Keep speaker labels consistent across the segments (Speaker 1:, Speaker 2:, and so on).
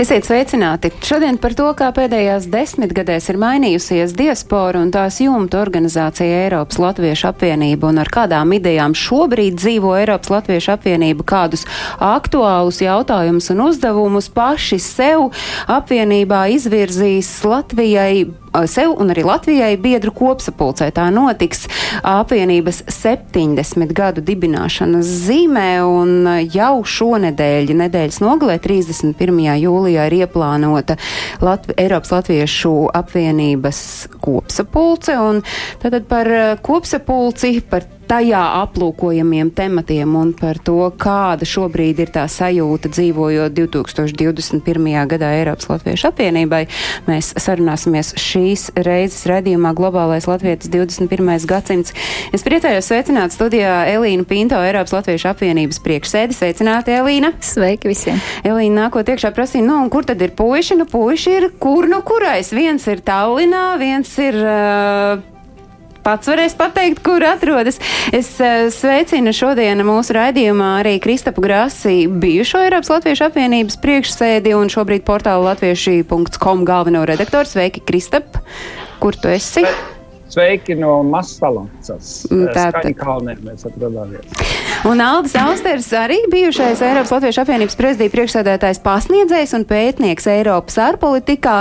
Speaker 1: Esiet sveicināti! Šodien par to, kā pēdējās desmitgadēs ir mainījusies diaspora un tās jumta organizācija Eiropas Latviešu apvienība un ar kādām idejām šobrīd dzīvo Eiropas Latviešu apvienība, kādus aktuālus jautājumus un uzdevumus paši sev apvienībā izvirzīs Latvijai sev un arī Latvijai biedru kopsapulcē. Tā notiks apvienības 70 gadu dibināšanas zīmē, un jau šonedēļ, nedēļas nogalē, 31. jūlijā, ir ieplānota Latv Eiropas Latviešu apvienības kopsapulce, tad par kopsapulci, par tajā aplūkojamiem tematiem un par to, kāda šobrīd ir tā sajūta dzīvojot 2021. gadā Eiropas Latviešu apvienībai. Mēs sarunāsimies šīs reizes redzījumā Globālais Latvijas 21. gadsimts. Es priecājos sveicināt studijā Elīnu Pinto, Eiropas Latviešu apvienības priekšsēdi. Sveicināti, Elīna!
Speaker 2: Sveiki visiem!
Speaker 1: Elīna nākot iekšā prasīja, nu, un kur tad ir puiši? Nu, puiši ir kur nu kurais. Viens ir Tallinā, viens ir. Uh, pats varēs pateikt, kur atrodas. Es uh, sveicinu šodien mūsu raidījumā arī Kristapu Grasi, bijušo Eiropas Latviešu apvienības priekšsēdi un šobrīd portāla latvieši.com galveno redaktoru. Sveiki, Kristap! Kur tu esi?
Speaker 3: Sveiki no Masalancas.
Speaker 1: Tātad.
Speaker 3: Skaņkalnē mēs atrodamies.
Speaker 1: Un Aldis Austers arī bijušais Eiropas Latviešu apvienības prezidija priekšsēdētājs pasniedzējs un pētnieks Eiropas ārpolitikā.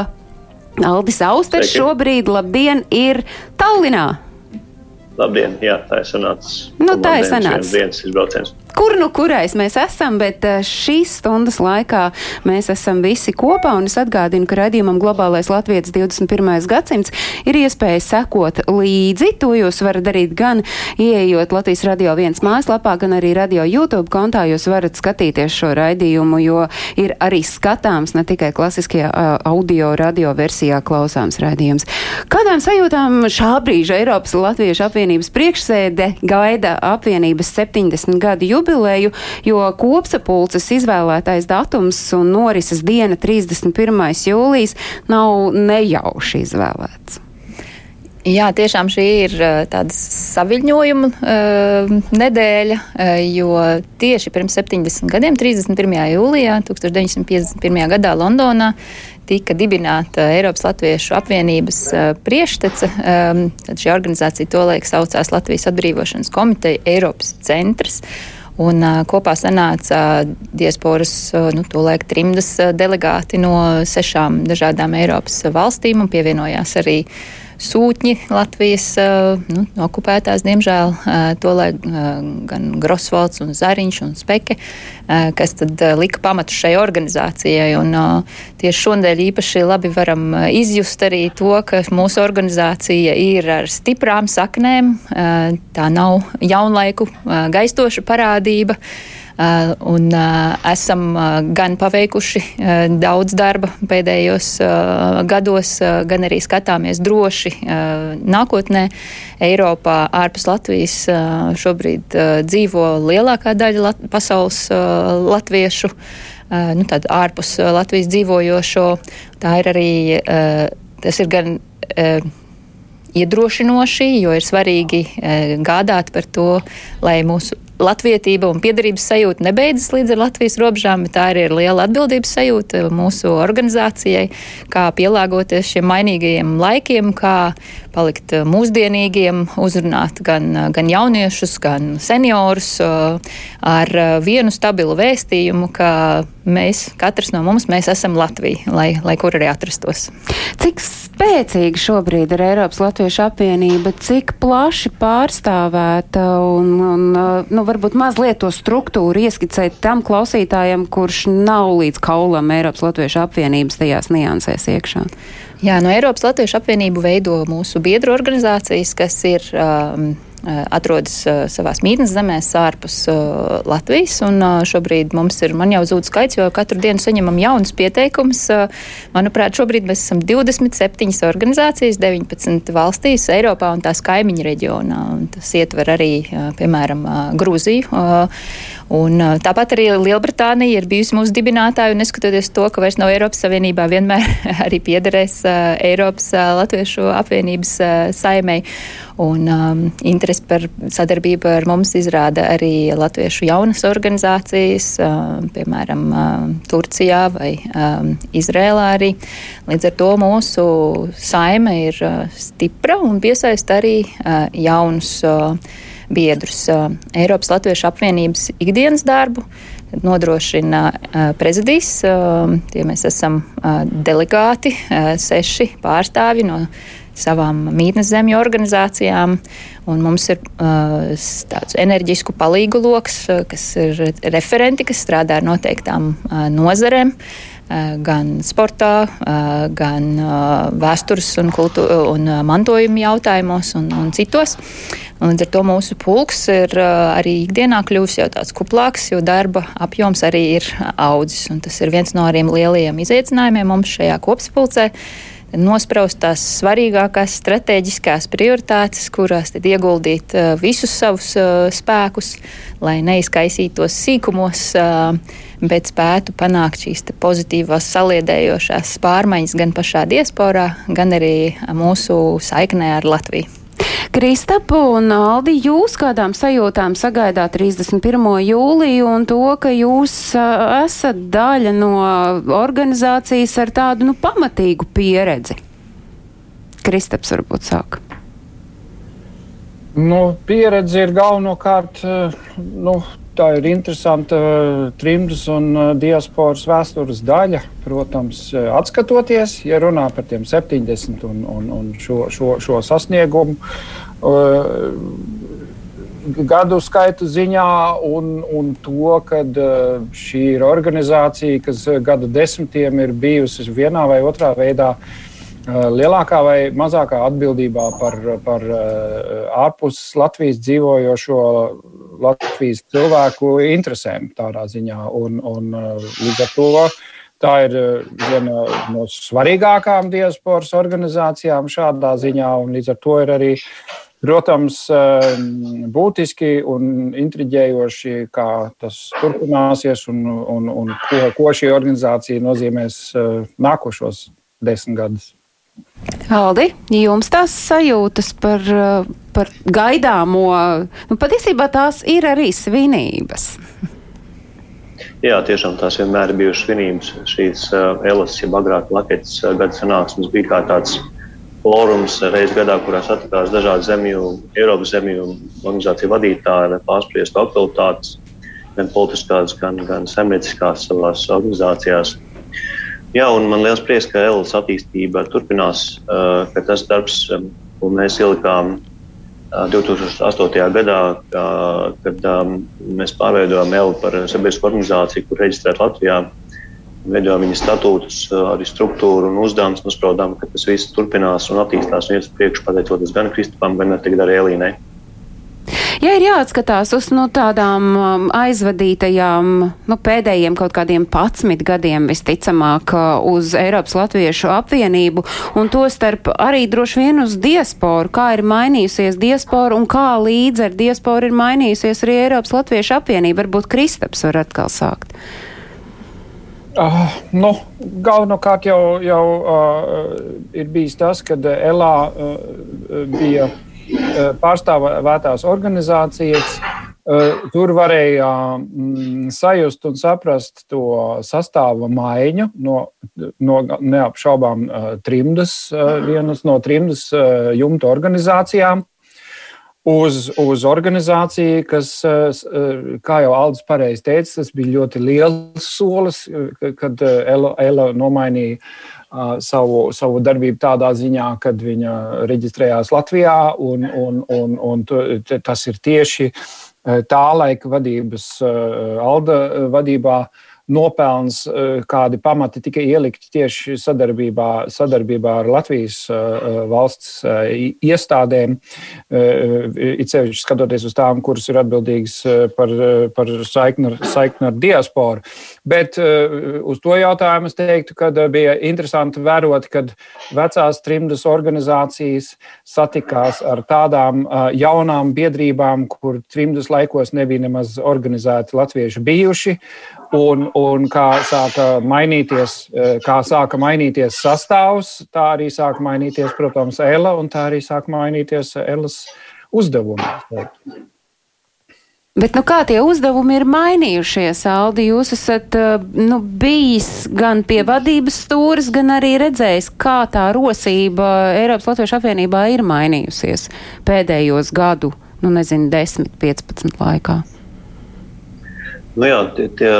Speaker 1: Aldis Austers
Speaker 4: Sveiki.
Speaker 1: šobrīd, labdien, ir Tallinā.
Speaker 4: Labdien, jā, tā ir sanācis.
Speaker 1: Nu, tā ir sanācis.
Speaker 4: Viens izbrauciens.
Speaker 1: Kur nu kurais mēs esam, bet eh, šīs stundas laikā mēs esam visi kopā, un es atgādinu, ka raidījumam Globālais Latvijas 21. gadsimts ir iespēja sekot līdzi. To jūs varat darīt gan ieejot Latvijas radio viens mājaslapā, gan arī radio YouTube kontā. Jūs varat skatīties šo raidījumu, jo ir arī skatāms ne tikai klasiskajā audio radio versijā klausāms raidījums. Kādām sajūtām šā brīža Eiropas Latviešu apvienības priekšsēde gaida apvienības 70 gadu jubileju, jo kopsapulces izvēlētais datums un norises diena 31. jūlijas nav nejauši izvēlēts.
Speaker 2: Jā, tiešām šī ir eh, tāda saviņojuma uh, nedēļa, uh, jo tieši pirms 70 gadiem, 31. jūlijā 1951. gadā Londonā tika dibināta Eiropas Latviešu apvienības uh, prieštece. Um, tad šī organizācija tolaik saucās Latvijas atbrīvošanas komiteja Eiropas centrs. Un uh, kopā sanāca uh, diasporas, uh, nu, tolaik trimdas uh, delegāti no sešām dažādām Eiropas valstīm un pievienojās arī sūtņi Latvijas uh, nu, okupētās, diemžēl, uh, tolaik uh, gan Grosvalds un Zariņš un Speke, kas tad lika pamatu šai organizācijai. Un tieši šodien īpaši labi varam izjust arī to, ka mūsu organizācija ir ar stiprām saknēm, tā nav jaunlaiku gaistoša parādība. Uh, un uh, esam uh, gan paveikuši daudz darba pēdējos gados, gan arī skatāmies droši nākotnē. Eiropā ārpus Latvijas šobrīd dzīvo lielākā daļa lat pasaules latviešu. Nu, tad ārpus Latvijas dzīvojošo. Tā ir arī, tas ir gan. Iedrošinoši, jo ir svarīgi gādāt par to, lai mūsu latvietība un piederības sajūta nebeidzas līdz ar Latvijas robežām, bet tā arī ir liela atbildības sajūta mūsu organizācijai, kā pielāgoties šiem mainīgajiem laikiem, kā palikt mūsdienīgiem, uzrunāt gan, gan jauniešus, gan seniorus ar vienu stabilu vēstījumu, ka mēs, katrs no mums, mēs esam Latvija, lai, lai kur arī atrastos.
Speaker 1: Cik spēcīga šobrīd ir Eiropas Latviešu apvienība, cik plaši pārstāvēta un, un nu, varbūt mazliet to struktūru ieskicēt tam klausītājam, kurš nav līdz kaulam Eiropas Latviešu apvienības tajās niansēs iekšā?
Speaker 2: Jā, no Eiropas Latviešu apvienību veido mūsu biedru organizācijas, kas ir um, atrodas savās mītnes zemēs ārpus Latvijas. Un šobrīd mums ir, man jau zūd skaits, jo katru dienu saņemam jaunus pieteikumus. Manuprāt, šobrīd mēs esam 27 organizācijas, 19 valstīs, Eiropā un tās kaimiņu reģionā. Un tas ietver arī, piemēram, Grūziju. Un, tāpat arī Lielbritānija ir bijusi mūsu dibinātāja, un neskatoties to, ka vairs nav Eiropas Savienībā, vienmēr arī piederēs Eiropas Latviešu apvienības saimei. Un um, interesi par sadarbību ar mums izrāda arī latviešu jaunas organizācijas, um, piemēram, um, Turcijā vai um, Izrēlā arī. Līdz ar to mūsu saime ir uh, stipra un piesaista arī uh, jaunus. Uh, biedrus. Eiropas Latviešu apvienības ikdienas darbu nodrošina prezidijs. Tie mēs esam delegāti, seši pārstāvi no savām mītnes zemju organizācijām. Mums ir uh, tāds enerģisku palīgu lokus, uh, kas ir referenti, kas strādā ar noteiktām uh, nozarēm. Uh, gan sportā, uh, gan uh, vēstures un, kultu, un mantojuma jautājumos un, un citos. Un līdz ar to mūsu pulks ir arī ikdienā kļuvis jau tāds kuplāks, jo darba apjoms arī ir audzis. Tas ir viens no arī lielajiem izaicinājumiem mums šajā kopspulcē nospraust tās svarīgākās strateģiskās prioritātes, kurās tad ieguldīt uh, visus savus uh, spēkus, lai neizkaisītos sīkumos, uh, bet spētu panākt šīs pozitīvās saliedējošās pārmaiņas gan pašā diasporā, gan arī mūsu saiknē ar Latviju.
Speaker 1: Kristapu un Aldi, jūs kādām sajūtām sagaidāt 31. jūliju un to, ka jūs esat daļa no organizācijas ar tādu nu, pamatīgu pieredzi? Kristaps varbūt sāk.
Speaker 3: Nu, pieredze ir galvenokārt nu, tā ir interesanta eh, trimdas un eh, diasporas vēstures daļa. Protams, eh, atskatoties, ja runā par tiem 70 un, un, un šo, šo, šo sasniegumu gadu skaitu ziņā, un, un to, ka šī ir organizācija, kas gadu desmitiem ir bijusi vienā vai otrā veidā lielākā vai mazākā atbildībā par, par ārpus Latvijas dzīvojošo Latvijas cilvēku interesēm tādā ziņā. Un, un, uh, līdz ar to tā ir viena no svarīgākām diasporas organizācijām šādā ziņā, un līdz ar to ir arī. Protams, būtiski un intriģējoši, kā tas turpināsies un, un, un ko, ko šī organizācija nozīmēs nākošos desmit gadus.
Speaker 1: Aldi, jums tās sajūtas par, par gaidāmo, nu, patiesībā tās ir arī svinības.
Speaker 4: Jā, tiešām tās vienmēr bijušas svinības. Šīs uh, Elas, jeb agrāk Latvijas uh, gada sanāksmes bija kā tāds fórums reizes gadā, kurā satikās dažādi zemju, Eiropas zemju organizāciju vadītāji, lai pārspriestu aktualitātes, gan politiskās, gan, gan saimnieciskās savās organizācijās. Jā, un man liels prieks, ka Elas attīstība turpinās, ka tas darbs, ko mēs ielikām 2008. gadā, kad mēs pārveidojām Elu par sabiedrisku organizāciju, kur reģistrēta Latvijā. Veidojām viņa statūtus, arī struktūru un uzdevumus. Nospraudām, ka tas viss turpinās un attīstās un ies priekšu, pateicoties gan Kristupam, gan arī Elīnai.
Speaker 1: Ja ir jāatskatās uz nu, tādām um, aizvadītajām, nu, pēdējiem kaut kādiem 11 gadiem, visticamāk, uh, uz Eiropas Latviešu apvienību, un to starp arī droši vien uz diasporu, kā ir mainījusies diaspora un kā līdz ar diasporu ir mainījusies arī Eiropas Latviešu apvienība. Varbūt Kristaps var atkal sākt.
Speaker 3: Uh, nu, galvenokārt jau, jau uh, ir bijis tas, kad Elā uh, bija Eh, pārstāvētās organizācijas. Eh, tur varēja mm, sajust un saprast to sastāva maiņu no, no neapšaubām eh, trimdas, vienas no trimdas jumta organizācijām. Uz, uz organizāciju, kas, kā jau Aldis pareizi teica, tas bija ļoti liels solis, kad Ela, Ela nomainīja savu, savu darbību tādā ziņā, kad viņa reģistrējās Latvijā, un, un, un, un tas ir tieši tā laika vadības, Alda vadībā nopelns, kādi pamati tika ielikti tieši sadarbībā, sadarbībā ar Latvijas valsts iestādēm, it sevišķi skatoties uz tām, kuras ir atbildīgas par, par saikni, ar, saikni ar diasporu. Bet uz to jautājumu es teiktu, ka bija interesanti vērot, kad vecās trimdas organizācijas satikās ar tādām jaunām biedrībām, kur trimdas laikos nebija nemaz organizēti latvieši bijuši, un, un kā sāka mainīties, kā sāka mainīties sastāvs, tā arī sāka mainīties, protams, Ela, un tā arī sāka mainīties Elas uzdevumi.
Speaker 1: Bet nu, kā tie uzdevumi ir mainījušies, Aldi? Jūs esat nu, bijis gan pie vadības stūres, gan arī redzējis, kā tā rosība Eiropas Latviešu apvienībā ir mainījusies pēdējos gadu, nu nezinu, 10, 15 laikā.
Speaker 4: Nu jā, tie, tie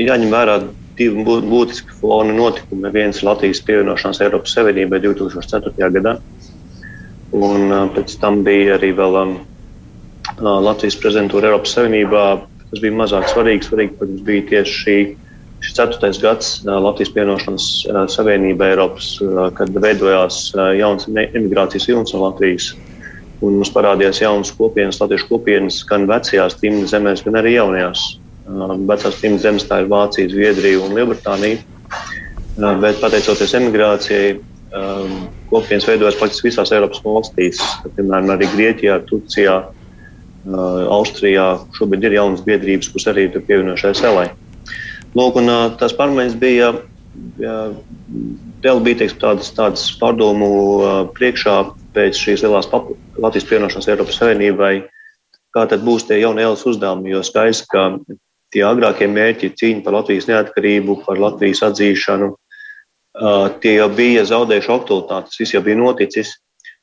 Speaker 4: jāņem vērā divi būtiski fona notikumi. Viens ir Latvijas pievienošanās Eiropas Savienībai 2004. gadā, un pēc tam bija arī vēl um, Latvijas prezidentūra Eiropas Savienībā. Tas bija mazāk svarīgi. Svarīgi, protams, bija tieši šī, šis ceturtais gads Latvijas pievienošanās Savienībā Eiropas, kad veidojās jauns emigrācijas vilnis no Latvijas. Un mums parādījās jaunas kopienas, latviešu kopienas gan vecajās trimdas zemēs, gan arī jaunajās. Vecās trimdas zemes tā ir Vācija, Zviedrija un Lielbritānija. Bet pateicoties emigrācijai, kopienas veidojas praktiski visās Eiropas valstīs, piemēram, arī Grieķijā, Turcijā, Austrijā šobrīd ir jaunas biedrības, kuras arī ir pievienojušās LA. Lūk, un, tās pārmaiņas bija, vēl bija teiksim, tādas, tādas pārdomu priekšā pēc šīs lielās Latvijas pievienošanās Eiropas Savienībai, kā tad būs tie jaunie ēlas uzdevumi. Jo skaidrs, ka tie agrākie mērķi, cīņa par Latvijas neatkarību, par Latvijas atzīšanu, tie jau bija zaudējuši aktualitāti, tas viss jau bija noticis.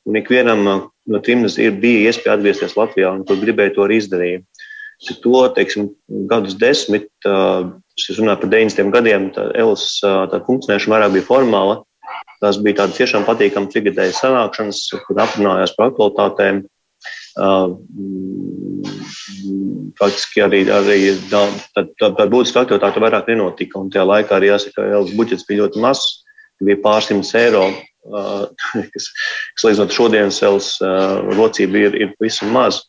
Speaker 4: Un ikvienam no ir, bija iespēja atgriezties Latvijā, un tur gribēja to arī izdarīt. To teiksim, gadus desmit, es runāju par 90 gadiem, tā Elas tā funkcionēšana vairāk bija formāla. Tās bija tādas tiešām patīkamas trigadējas sanākšanas, kur aprunājās par aktualitātēm. Faktiski arī, arī par būtisku aktivitāti vairāk nenotika. Un tajā laikā arī jāsaka, ka Elas budžets bija ļoti mazs, bija pārsimts eiro kas, kas līdzinot šodienas celas rocība ir, ir pavisam maz.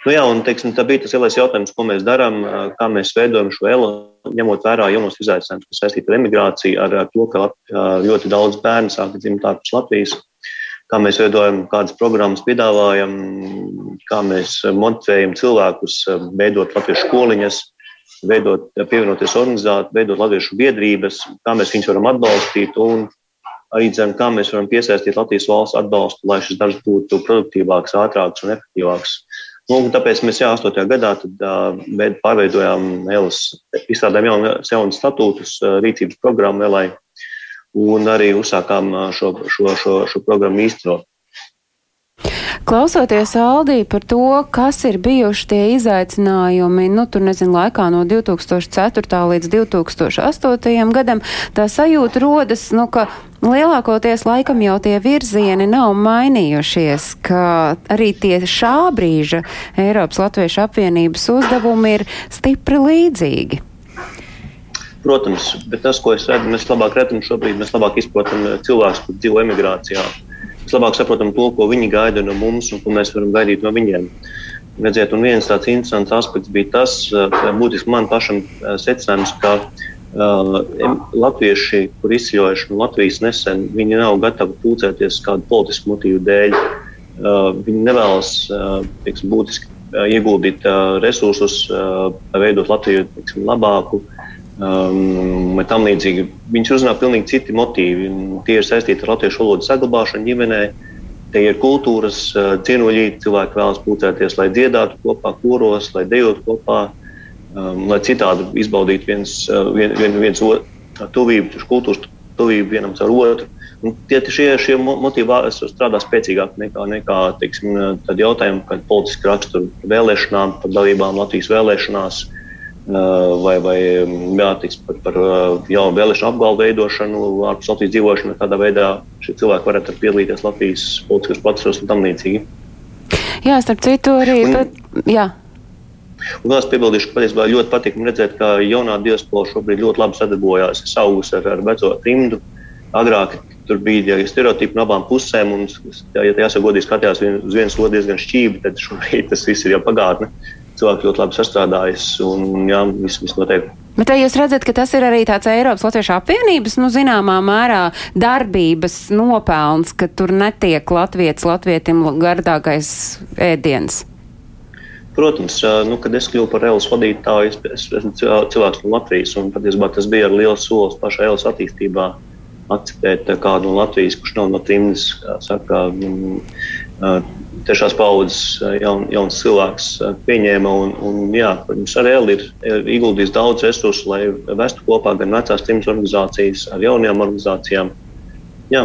Speaker 4: Nu jā, un teiksim, tā bija tas lielais jautājums, ko mēs darām, kā mēs veidojam šo elu, ņemot vērā jaunos izaicinājumus, kas saistīti ar emigrāciju, ar, ar to, ka ļoti daudz bērnu sāk dzimt ārpus Latvijas. Kā mēs veidojam, kādas programmas piedāvājam, kā mēs motivējam cilvēkus veidot latviešu skoliņas, veidot, pievienoties organizācijai, veidot latviešu biedrības, kā mēs viņus varam atbalstīt un arī dzen, kā mēs varam piesaistīt Latvijas valsts atbalstu, lai šis darbs būtu produktīvāks, ātrāks un efektīvāks. Nu, tāpēc mēs jā, 8. gadā tad, uh, pārveidojām ELS, izstrādājām jaunu, jaunu statūtus, uh, rīcības programmu ELai un arī uzsākām šo, šo, šo, šo programmu īstenot.
Speaker 1: Klausoties Aldī par to, kas ir bijuši tie izaicinājumi, nu, tur nezinu, laikā no 2004. līdz 2008. gadam, tā sajūta rodas, nu, ka lielākoties laikam jau tie virzieni nav mainījušies, ka arī tie šā brīža Eiropas Latviešu apvienības uzdevumi ir stipri līdzīgi.
Speaker 4: Protams, bet tas, ko es redzu, mēs labāk redzam šobrīd, mēs labāk izprotam cilvēkus, kur dzīvo emigrācijā mēs labāk saprotam to, ko viņi gaida no mums un ko mēs varam gaidīt no viņiem. Redziet, un viens tāds interesants aspekts bija tas, ka būtiski man pašam secinājums, ka uh, latvieši, kur izceļojuši no Latvijas nesen, viņi nav gatavi pūcēties kādu politisku motīvu dēļ. Uh, viņi nevēlas uh, teiksim, būtiski ieguldīt resursus, veidot Latviju teiksim, labāku, um, vai tam līdzīgi. Viņš uzrunā pilnīgi citi motīvi. Tie ir saistīti ar latviešu valodas saglabāšanu ģimenē. Tie ir kultūras uh, cienoļi, cilvēki vēlas pūcēties, lai dziedātu kopā, koros, lai dejotu kopā, um, lai citādi izbaudītu viens, uh, vien, vien, viens otru tuvību, kultūras tuvību vienam ar otru. Un tie šie, šie motīvi strādā spēcīgāk nekā, nekā teiksim, jautājumi par politisku raksturu vēlēšanām, par dalībām Latvijas vēlēšanās. Uh, vai, vai jātiks par, par jaunu vēlēšanu apgalvu veidošanu, ārpus Latvijas dzīvošanu, kādā veidā šie cilvēki varētu piedalīties Latvijas politiskos procesos un tam līdzīgi.
Speaker 1: Jā, starp citu, arī. Un, tad, jā.
Speaker 4: Un vēl es piebildīšu, ka patiesībā ļoti patīkami redzēt, ka jaunā diaspora šobrīd ļoti labi sadarbojās ar, ar veco trimdu. Agrāk tur bija ja stereotipi no abām pusēm, un, ja, ja jāsaka, godīgi skatījās uz vienas otru diezgan šķīvi, tad šobrīd tas viss ir jau pagātne. Cilvēki ļoti labi sastrādājas, un jā, viss, viss notiek.
Speaker 1: Bet jūs redzat, ka tas ir arī tāds Eiropas Latviešu apvienības, nu, zināmā mērā darbības nopelns, ka tur netiek latvietis latvietim gardākais ēdiens?
Speaker 4: Protams, nu, kad es kļuvu par ELS vadītāju, es, es esmu cilvēks no Latvijas, un patiesībā tas bija liels solis pašā ELS attīstībā akceptēt kādu no Latvijas, kurš nav no trimdas, kā saka, tiešās paudzes jaun, jauns cilvēks pieņēma. Un, un, jā, protams, arī Eli ir, ir ieguldījis daudz resursu, lai vestu kopā gan vecās trimdas organizācijas ar jaunajām organizācijām. Jā.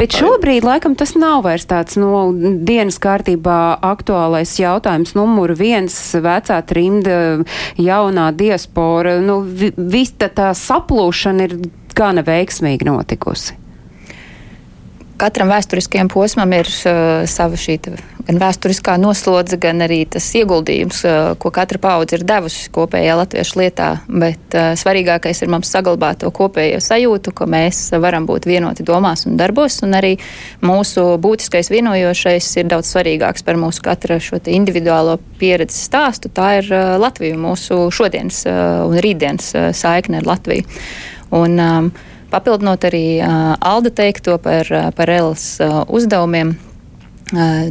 Speaker 1: Bet šobrīd, laikam, tas nav vairs tāds no dienas kārtībā aktuālais jautājums. Numur viens - vecā trimda, jaunā diaspora. Nu, visa tā saplūšana ir gana veiksmīgi notikusi?
Speaker 2: Katram vēsturiskajam posmam ir uh, sava šī gan vēsturiskā noslodze, gan arī tas ieguldījums, uh, ko katra paudze ir devusi kopējā latviešu lietā. Bet uh, svarīgākais ir mums saglabāt to kopējo sajūtu, ka mēs varam būt vienoti domās un darbos, un arī mūsu būtiskais vienojošais ir daudz svarīgāks par mūsu katra šo individuālo pieredzi stāstu. Tā ir uh, Latvija, mūsu šodienas un rītdienas saikne ar Latviju. Un, um, papildinot arī uh, Alda teikto par, par Elas uh, uzdevumiem. Uh,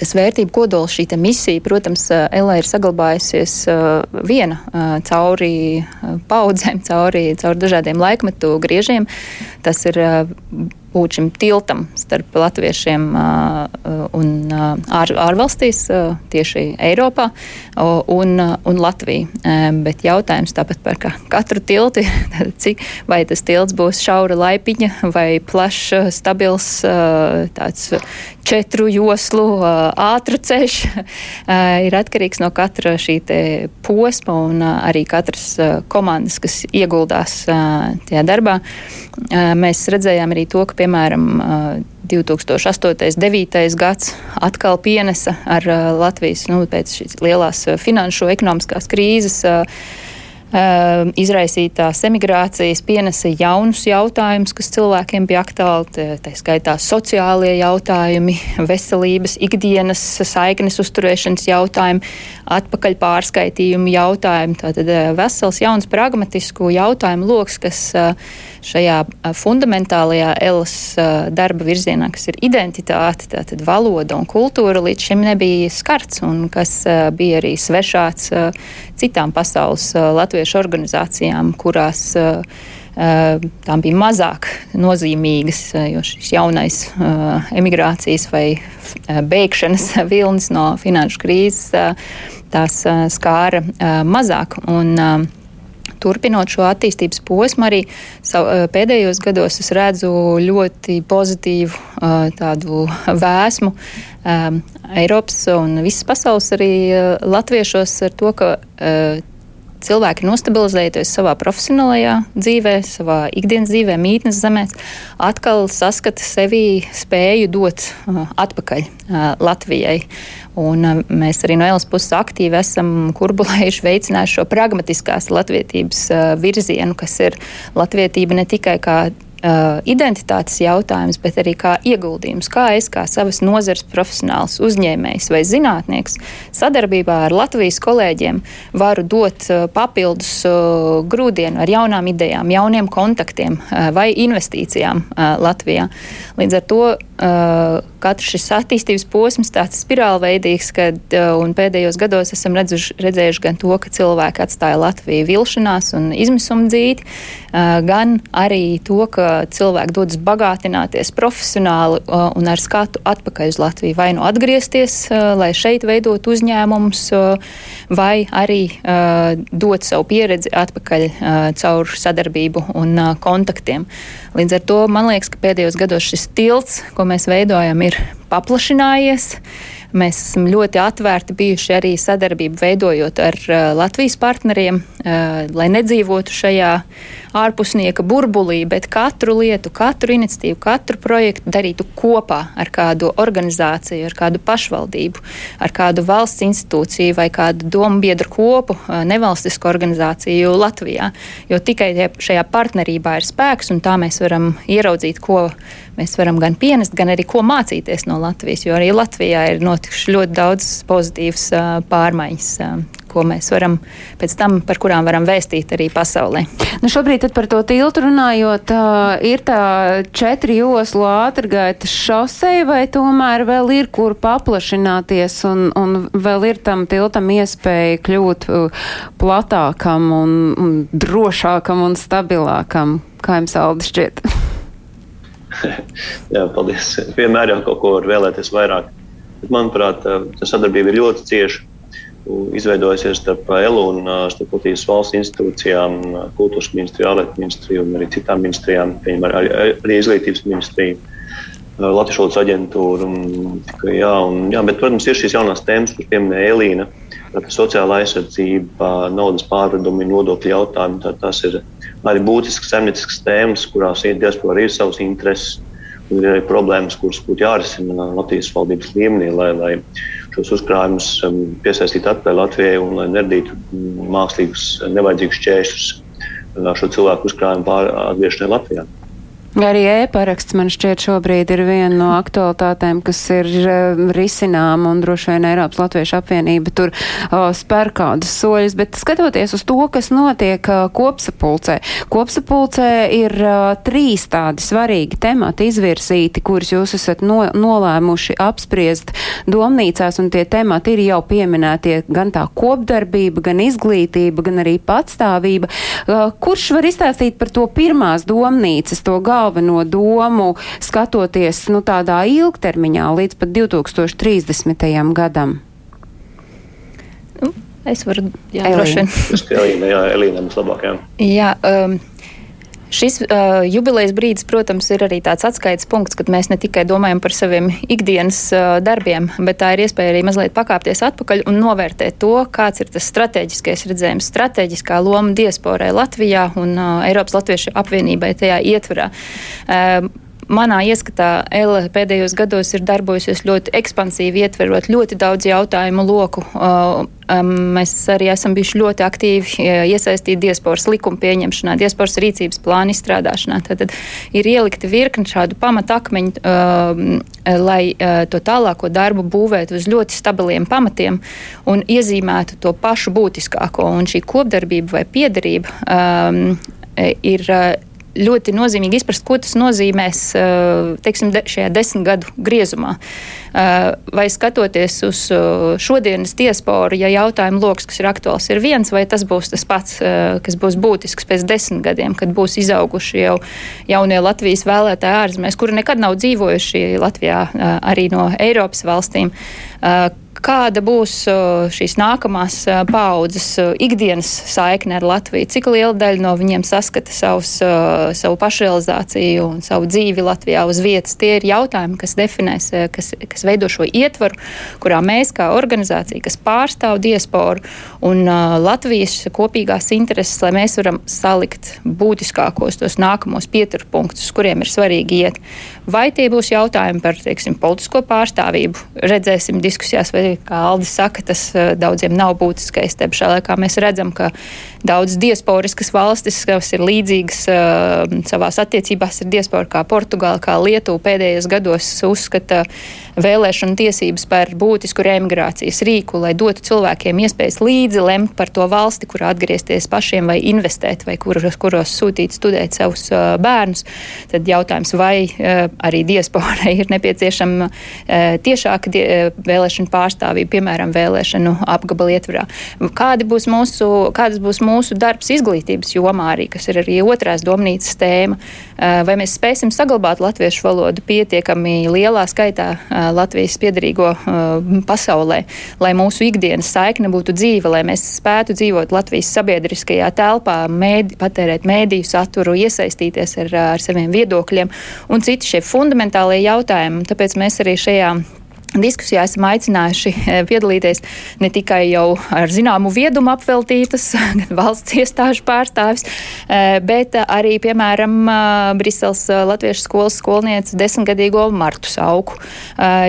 Speaker 2: tas vērtību kodols, šī misija, protams, Elē ir saglabājusies uh, viena uh, cauri paudzēm, cauri, cauri dažādiem laikmetu griežiem. Tas ir būt šim tiltam starp latviešiem un ār, ārvalstīs, tieši Eiropā un, un Latviju. Bet jautājums tāpat par katru tiltu, cik vai tas tilts būs šaura laipiņa vai plašs, stabils tāds četru joslu ātru ceļš, ir atkarīgs no katra šī posma un arī katras komandas, kas ieguldās tajā darbā. Mēs redzējām arī to, ka piemēram, 2008. un 2009. gads atkal pienesa ar Latvijas nu, pēc šīs lielās finanšu ekonomiskās krīzes izraisītās emigrācijas pienesa jaunus jautājumus, kas cilvēkiem bija aktuāli. Tā skaitā sociālie jautājumi, veselības, ikdienas saiknes uzturēšanas jautājumi, atpakaļ pārskaitījumu jautājumi. Tātad vesels jauns pragmatisku jautājumu lokus, kas šajā fundamentālajā elas darba virzienā, kas ir identitāte, tātad valoda un kultūra, līdz šim nebija skarts un kas bija arī svešāts citām pasaules latviešu organizācijām, kurās tām bija mazāk nozīmīgas, jo šis jaunais emigrācijas vai bēgšanas vilnis no finanšu krīzes tās skāra mazāk. Un, Turpinot šo attīstības posmu, arī savu, pēdējos gados es redzu ļoti pozitīvu tādu vēsmu Eiropas un visas pasaules arī latviešos ar to, ka cilvēki nostabilizējoties savā profesionālajā dzīvē, savā ikdienas dzīvē, mītnes zemēs, atkal saskata sevi spēju dot uh, atpakaļ uh, Latvijai. Un, uh, mēs arī no Elas puses aktīvi esam kurbulējuši, veicinājuši šo pragmatiskās latvietības uh, virzienu, kas ir latvietība ne tikai kā uh, identitātes jautājums, bet arī kā ieguldījums, kā es, kā savas nozares profesionāls, uzņēmējs vai zinātnieks, sadarbībā ar Latvijas kolēģiem varu dot uh, papildus uh, grūdienu ar jaunām idejām, jauniem kontaktiem uh, vai investīcijām uh, Latvijā. Līdz ar to uh, katrs šis attīstības posms tāds spirālveidīgs, kad uh, pēdējos gados esam redzuši, redzējuši gan to, ka cilvēki atstāja Latviju vilšanās un izmisuma dzīti, uh, gan arī to, ka cilvēki dodas bagātināties profesionāli uh, un ar skatu atpakaļ uz Latviju. Vai nu atgriezties, uh, lai šeit veidot uzņēmumus, uh, vai arī dot savu pieredzi atpakaļ caur sadarbību un kontaktiem. Līdz ar to man liekas, ka pēdējos gados šis tilts, ko mēs veidojam, ir paplašinājies. Mēs esam ļoti atvērti bijuši arī sadarbību veidojot ar Latvijas partneriem, lai nedzīvotu šajā ārpusnieka burbulī, bet katru lietu, katru iniciatīvu, katru projektu darītu kopā ar kādu organizāciju, ar kādu pašvaldību, ar kādu valsts institūciju vai kādu domu biedru kopu, nevalstisku organizāciju Latvijā. Jo tikai šajā partnerībā ir spēks, un tā mēs varam ieraudzīt, ko mēs varam gan pienest, gan arī ko mācīties no Latvijas. Jo arī Latvijā ir notikuši ļoti daudz pozitīvas pārmaiņas, ko mēs varam pēc tam, par kurām varam vēstīt arī pasaulē.
Speaker 1: Nu šobrīd par to tiltu runājot, ir tā četri joslu ātrgaitas šoseja vai tomēr vēl ir kur paplašināties un, un vēl ir tam tiltam iespēja kļūt platākam un, un drošākam un stabilākam? Kā jums Aldi šķiet?
Speaker 4: Jā, paldies. Vienmēr jau kaut ko var vēlēties vairāk. Bet, manuprāt, tā sadarbība ir ļoti cieša. Izveidojusies starp ELU un starp Latvijas valsts institūcijām, kultūras ministriju, ārlietu ministriju un arī citām ministrijām, piemēram, arī, arī izglītības ministriju, Latvijas valodas aģentūru. Un, jā, un, jā, bet, protams, ir šīs jaunās tēmas, kuras pieminēja Elīna. Sociālā aizsardzība, naudas pārvedumi, nodokļu jautājumi. Tā, tas ir arī būtiskas saimnieciskas tēmas, kurās diaspora ir savas intereses. Ir arī problēmas, kuras būtu jārisina Latvijas valdības līmenī, lai, lai šos uzkrājumus um, piesaistītu atpakaļ Latvijai un lai neradītu mākslīgus, nevajadzīgus šķēršļus uh, šo cilvēku uzkrājumu atgriešanai Latvijā.
Speaker 1: Arī e-paraksts man šķiet šobrīd ir viena no aktualitātēm, kas ir uh, risinām un droši vien Eiropas Latviešu apvienība tur uh, spēr kādus soļus, bet skatoties uz to, kas notiek uh, kopsapulcē. Kopsapulcē ir uh, trīs tādi svarīgi temati izvirsīti, kurus jūs esat no, nolēmuši apspriest domnīcās, un tie temati ir jau pieminētie gan tā kopdarbība, gan izglītība, gan arī patstāvība. Uh, kurš var izstāstīt par to pirmās domnīcas, to galvu? Galveno domu skatoties nu, tādā ilgtermiņā līdz pat 2030. gadam?
Speaker 2: Nu, es varu, jā, droši vien.
Speaker 4: Elīna, jā, Elīna mums labāk, jā.
Speaker 2: Jā, um, Šis uh, jubilejas brīdis, protams, ir arī tāds atskaites punkts, kad mēs ne tikai domājam par saviem ikdienas uh, darbiem, bet tā ir iespēja arī mazliet pakāpties atpakaļ un novērtēt to, kāds ir tas strateģiskais redzējums, strateģiskā loma diasporai Latvijā un uh, Eiropas Latviešu apvienībai tajā ietvarā. Uh, manā ieskatā Ella pēdējos gados ir darbojusies ļoti ekspansīvi, ietverot ļoti daudz jautājumu loku. Uh, um, mēs arī esam bijuši ļoti aktīvi uh, iesaistīti diasporas likuma pieņemšanā, diasporas rīcības plāna izstrādāšanā. Tad ir ielikti virkni šādu pamatakmeņu, um, lai uh, to tālāko darbu būvētu uz ļoti stabiliem pamatiem un iezīmētu to pašu būtiskāko. Un šī kopdarbība vai piederība um, ir ļoti nozīmīgi izprast, ko tas nozīmēs teiksim, šajā desmit gadu griezumā. Vai skatoties uz šodienas diasporu, ja jautājumu lokus, kas ir aktuāls, ir viens, vai tas būs tas pats, kas būs būtisks pēc desmit gadiem, kad būs izauguši jau jaunie Latvijas vēlētāji ārzemēs, kuri nekad nav dzīvojuši Latvijā arī no Eiropas valstīm kāda būs šīs nākamās paudzes ikdienas saikne ar Latviju, cik liela daļa no viņiem saskata savus, savu pašrealizāciju un savu dzīvi Latvijā uz vietas. Tie ir jautājumi, kas definēs, kas, kas veido šo ietvaru, kurā mēs kā organizācija, kas pārstāv diasporu un Latvijas kopīgās intereses, lai mēs varam salikt būtiskākos tos nākamos pieturpunktus, kuriem ir svarīgi iet. Vai tie būs jautājumi par, teiksim, politisko pārstāvību, redzēsim diskusijās, vai kā Aldis saka, tas eh, daudziem nav būtiskais. Te pašā laikā mēs redzam, ka daudz diasporiskas valstis, kas ir līdzīgas uh, savās attiecībās ar diasporu, kā Portugāla, kā Lietuva, pēdējos gados uzskata vēlēšanu tiesības par būtisku reemigrācijas rīku, lai dotu cilvēkiem iespējas līdzi lemt par to valsti, kurā atgriezties pašiem vai investēt, vai kuros, kuros sūtīt studēt savus uh, bērnus. Tad jautājums, vai arī diasporai ir nepieciešama uh, tiešāka die, uh, vēlēšana pārstāvība, piemēram, vēlēšanu apgabala ietvarā. Kādi būs mūsu, kādas būs mūsu darbs izglītības jomā arī, kas ir arī otrās domnīcas tēma. Vai mēs spēsim saglabāt latviešu valodu pietiekami lielā skaitā Latvijas piedarīgo pasaulē, lai mūsu ikdienas saikne būtu dzīva, lai mēs spētu dzīvot Latvijas sabiedriskajā telpā, mēdi, patērēt mēdīju saturu, iesaistīties ar, ar saviem viedokļiem un citi šie fundamentālie jautājumi. Tāpēc mēs arī šajā Diskusijā esam aicinājuši eh, piedalīties ne tikai jau ar zināmu viedumu apveltītas gan valsts iestāžu pārstāvis, eh, bet arī, piemēram, Briseles Latviešu skolas skolniece desmitgadīgo Martu Sauku.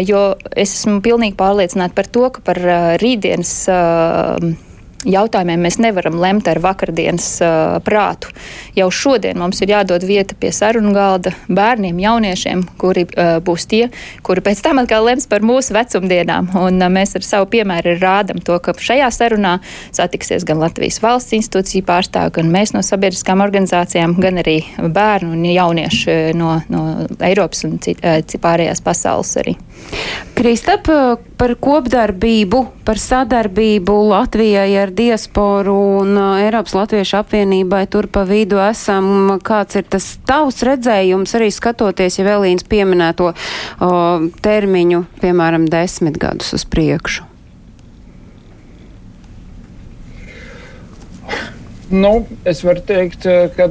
Speaker 2: Jo es esmu pilnīgi pārliecināta par to, ka par rītdienas jautājumiem mēs nevaram lemt ar vakardienas uh, prātu. Jau šodien mums ir jādod vieta pie sarunu galda bērniem, jauniešiem, kuri uh, būs tie, kuri pēc tam atkal lems par mūsu vecumdienām. Un uh, mēs ar savu piemēru rādam to, ka šajā sarunā satiksies gan Latvijas valsts institūcija pārstāvi, gan mēs no sabiedriskām organizācijām, gan arī bērnu un jaunieši no, no Eiropas un cit, uh, pārējās pasaules arī.
Speaker 1: Kristap, par kopdarbību, par sadarbību Latvijai ar diasporu un uh, Eiropas Latviešu apvienībai tur pa vidu esam. Kāds ir tas tavs redzējums, arī skatoties, ja Vēlīns pieminēto o, termiņu, piemēram, desmit gadus uz priekšu?
Speaker 3: Nu, es varu teikt, ka.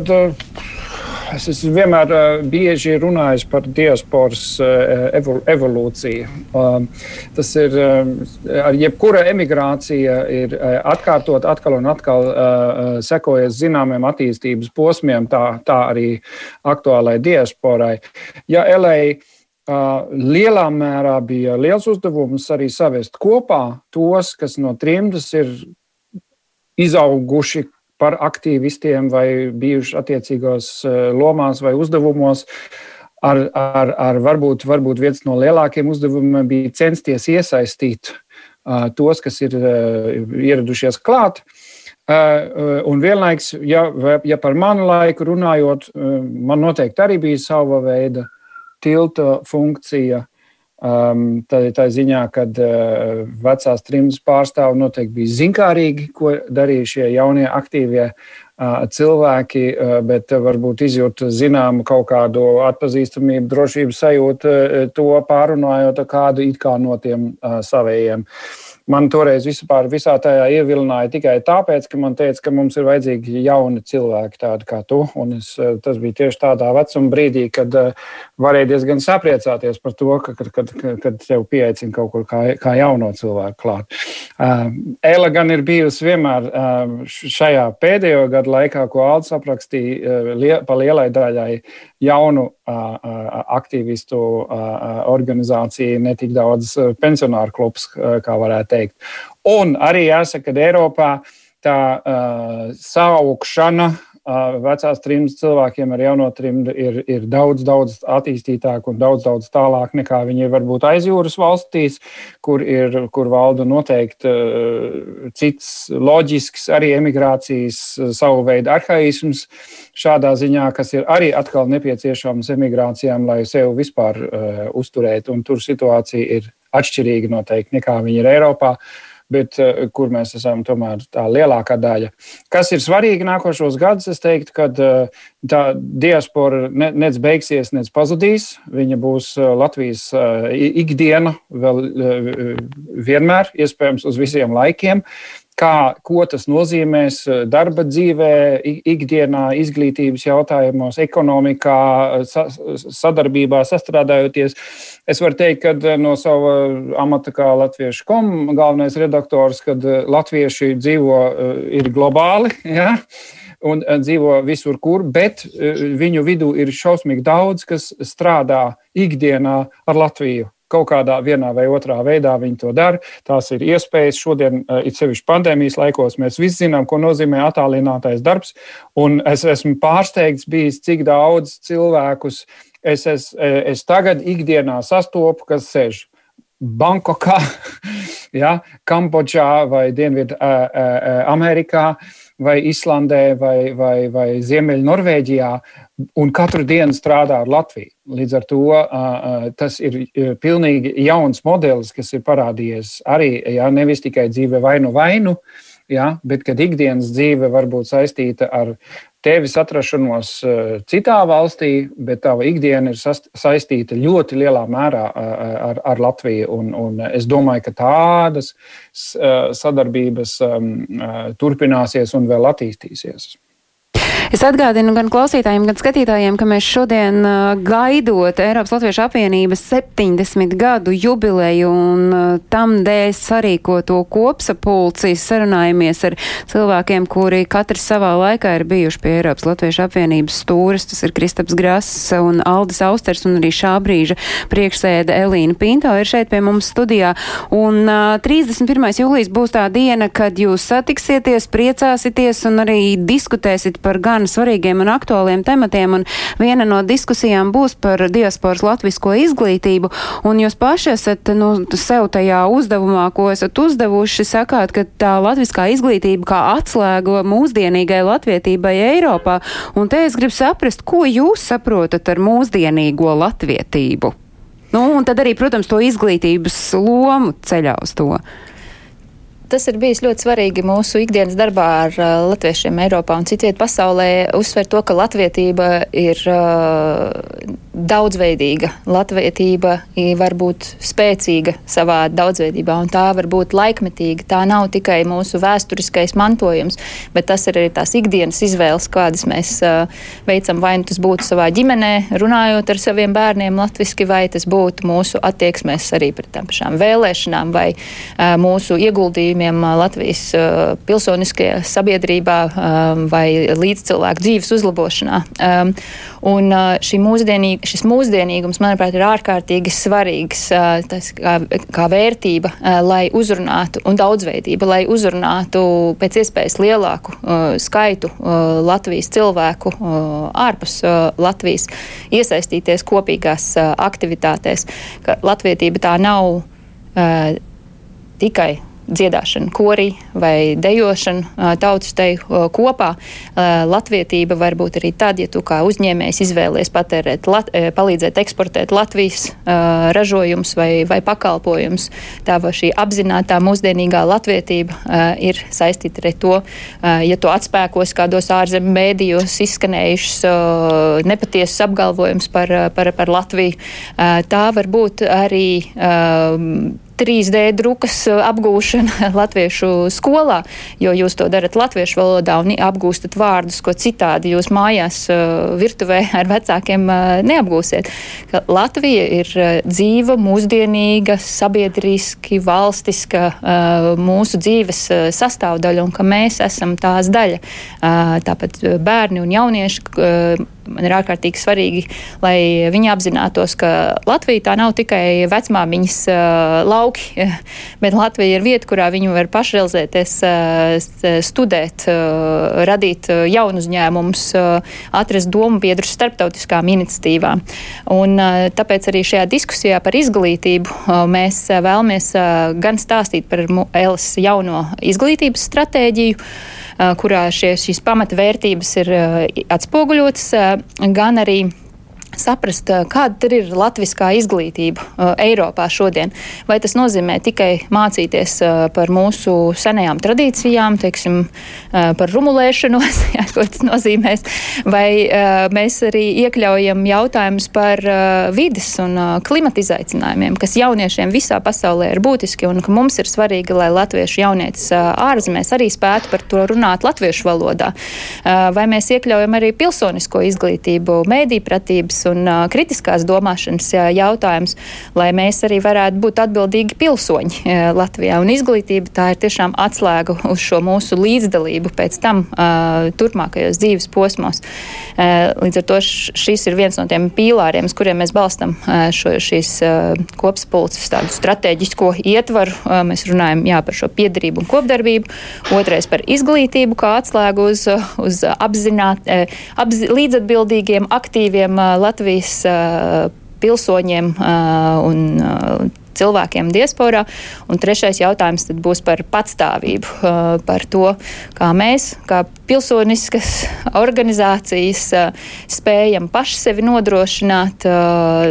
Speaker 3: Es esmu vienmēr uh, bieži runājis par diasporas uh, evolūciju. Uh, tas ir ar jebkura emigrācija, ir atkārtot atkal un atkal sekojas zināmiem attīstības posmiem, tā, tā arī aktuālai diasporai. Ja LA lielā mērā bija liels uzdevums arī savest kopā tos, kas no trimdas ir izauguši par aktīvistiem vai bijuši attiecīgos eh, lomās vai uzdevumos. Ar, ar, ar varbūt, varbūt viens no lielākiem uzdevumiem bija censties iesaistīt uh, tos, kas ir uh, ieradušies klāt. Uh, un vienlaikus, ja, ja par manu laiku runājot, uh, man noteikti arī bija sava veida tilta funkcija Um, tā ir tā ziņā, ka uh, vecās trimdas pārstāvji noteikti bija zinkārīgi, ko darīja šie jaunie aktīvie uh, cilvēki, uh, bet varbūt izjūt zināmu kaut kādu atpazīstamību, drošības sajūtu, uh, to pārunājot ar kādu it kā no tiem uh, savējiem. Uh, man toreiz vispār visā tajā ievilināja tikai tāpēc, ka man teica, ka mums ir vajadzīgi jauni cilvēki, tādi kā tu. Un es, eh, tas bija tieši tādā vecuma brīdī, kad uh, varēja diezgan sapriecāties par to, ka, kad, kad, kad tev pieaicina kaut kur kā, kā jauno cilvēku klāt. Uh, Ela gan ir bijusi vienmēr šajā pēdējo gadu laikā, ko Alts aprakstīja pa lielai daļai jaunu aktīvistu organizācija, ne tik daudz pensionāru klubs, kā varētu teikt. Un arī jāsaka, ka Eiropā tā saukšana vecās trimdas cilvēkiem ar jauno trimdu ir, ir daudz, daudz attīstītāk un daudz, daudz tālāk nekā viņi ir varbūt aizjūras valstīs, kur, ir, kur valda noteikti cits loģisks arī emigrācijas savu veidu arhaisms šādā ziņā, kas ir arī atkal nepieciešams emigrācijām, lai sevi vispār uh, uzturētu, tur situācija ir atšķirīga noteikti nekā viņi ir Eiropā. Uh, bet eh, kur mēs esam tomēr tā lielākā daļa. Kas ir svarīgi nākošos gadus, es teiktu, ka eh, tā diaspora ne, nec beigsies, nec pazudīs. Viņa būs eh, Latvijas ikdiena vēl vienmēr, iespējams, uz visiem laikiem kā, ko tas nozīmēs eh, darba dzīvē, ikdienā, izglītības jautājumos, ekonomikā, sa, sadarbībā, sastrādājoties. Es varu teikt, ka eh, no sava amata kā latviešu kom galvenais redaktors, kad eh, latvieši dzīvo ir globāli. Ja? un dzīvo visur, kur, bet viņu vidū ir šausmīgi daudz, kas strādā ikdienā ar Latviju kaut kādā vienā vai otrā veidā viņi to dara. Tās ir iespējas. Šodien, eh, it sevišķi pandēmijas laikos, mēs visi zinām, ko nozīmē attālinātais darbs. Un es esmu pārsteigts bijis, cik daudz cilvēkus es, es, es tagad ikdienā sastopu, kas sēž Bankokā, ja, Kambodžā vai Dienvidu Amerikā vai Islandē vai, vai, vai Ziemeļnorvēģijā un katru dienu strādā ar Latviju. Līdz ar to tas ir pilnīgi jauns modelis, kas ir parādījies arī, ja nevis tikai dzīve vainu vainu, ja, bet kad ikdienas dzīve var būt saistīta ar tevis atrašanos citā valstī, bet tava ikdiena ir saistīta ļoti lielā mērā ar, ar Latviju. Un, un es domāju, ka tādas sadarbības turpināsies un vēl attīstīsies.
Speaker 1: Es atgādinu gan klausītājiem, gan skatītājiem, ka mēs šodien gaidot Eiropas Latviešu apvienības 70 gadu jubileju un tam dēļ sarīkoto kopsapulci sarunājamies ar cilvēkiem, kuri katrs savā laikā ir bijuši pie Eiropas Latviešu apvienības stūres. Tas ir Kristaps Grass un Aldis Austers un arī šā brīža priekšsēde Elīna Pinto ir šeit pie mums studijā. Un uh, 31. jūlijas būs tā diena, kad jūs satiksieties, priecāsieties un arī diskutēsit par gan svarīgiem un aktuāliem tematiem, un viena no diskusijām būs par diasporas latvisko izglītību, un jūs paši esat, nu, sev tajā uzdevumā, ko esat uzdevuši, sakāt, ka tā latviskā izglītība kā atslēga mūsdienīgai latvietībai Eiropā, un te es gribu saprast, ko jūs saprotat ar mūsdienīgo latvietību? Nu, un tad arī, protams, to izglītības lomu ceļā uz to
Speaker 2: tas ir bijis ļoti svarīgi mūsu ikdienas darbā ar uh, latviešiem Eiropā un citviet pasaulē. Uzsver to, ka latvietība ir uh, daudzveidīga. Latvietība var būt spēcīga savā daudzveidībā, un tā var būt laikmetīga. Tā nav tikai mūsu vēsturiskais mantojums, bet tas ir arī tās ikdienas izvēles, kādas mēs uh, veicam. Vai nu tas būtu savā ģimenē, runājot ar saviem bērniem latviski, vai tas būtu mūsu attieksmēs arī pret tām pašām vēlēšanām, vai uh, mūsu ieguldījumiem uh, Latvijas pilsoniskajā sabiedrībā vai līdzcilvēku dzīves uzlabošanā. Un šī mūsdienīga šis mūsdienīgums, manuprāt, ir ārkārtīgi svarīgs tas, kā, kā vērtība, lai uzrunātu, un daudzveidība, lai uzrunātu pēc iespējas lielāku skaitu Latvijas cilvēku ārpus Latvijas, iesaistīties kopīgās aktivitātēs. Latvietība tā nav tikai dziedāšanu, korī vai dejošanu tautas teju kopā. Latvietība var būt arī tad, ja tu kā uzņēmējs izvēlies patērēt, lat, palīdzēt eksportēt Latvijas ražojumus vai, vai pakalpojumus. Tā vai šī apzinātā mūsdienīgā latvietība ir saistīta ar to, ja tu atspēkos kādos ārzemju mēdījos izskanējušus nepatiesus apgalvojumus par, par, par Latviju. Tā var būt arī 3D drukas uh, apgūšana latviešu skolā, jo jūs to darat latviešu valodā un apgūstat vārdus, ko citādi jūs mājās uh, virtuvē ar vecākiem uh, neapgūsiet. Latvija ir dzīva, mūsdienīga, sabiedriski, valstiska mūsu dzīves sastāvdaļa un ka mēs esam tās daļa. Tāpat bērni un jaunieši man ir ārkārtīgi svarīgi, lai viņi apzinātos, ka Latvija tā nav tikai vecmāmiņas uh, lauki, bet Latvija ir vieta, kurā viņi var pašrealizēties, uh, studēt, uh, radīt uh, jaunu uzņēmumus, atrast domu biedrus starptautiskām iniciatīvām. Un, tāpēc arī šajā diskusijā par izglītību mēs vēlamies gan stāstīt par Elas jauno izglītības stratēģiju, kurā šie, šīs pamatvērtības ir atspoguļotas, gan arī saprast, kāda ir latviskā izglītība uh, Eiropā šodien. Vai tas nozīmē tikai mācīties uh, par mūsu senajām tradīcijām, teiksim, par rumulēšanos, jā, ko tas nozīmēs, vai mēs arī iekļaujam jautājumus par vidas un klimata izaicinājumiem, kas jauniešiem visā pasaulē ir būtiski un ka mums ir svarīgi, lai latviešu jaunietis ārzemēs arī spētu par to runāt latviešu valodā. Vai mēs iekļaujam arī pilsonisko izglītību, mēdī pratības un uh, kritiskās domāšanas uh, jautājums, lai mēs arī varētu būt atbildīgi pilsoņi uh, Latvijā. Un izglītība tā ir tiešām atslēga uz šo mūsu līdzdalību pēc tam uh, turpmākajos dzīves posmos. Uh, līdz ar to šis ir viens no tiem pīlāriem, uz kuriem mēs balstam uh, šo, šīs uh, kopspulces tādu strateģisko ietvaru. Uh, mēs runājam jā, par šo piedarību un kopdarbību. Otrais par izglītību kā atslēgu uz, uz apzināt, apz, līdzatbildīgiem, aktīviem Latvijas pilsoņiem un cilvēkiem diasporā. Un trešais jautājums būs par patstāvību, par to, kā mēs, kā pilsoniskas organizācijas, spējam paši sevi nodrošināt,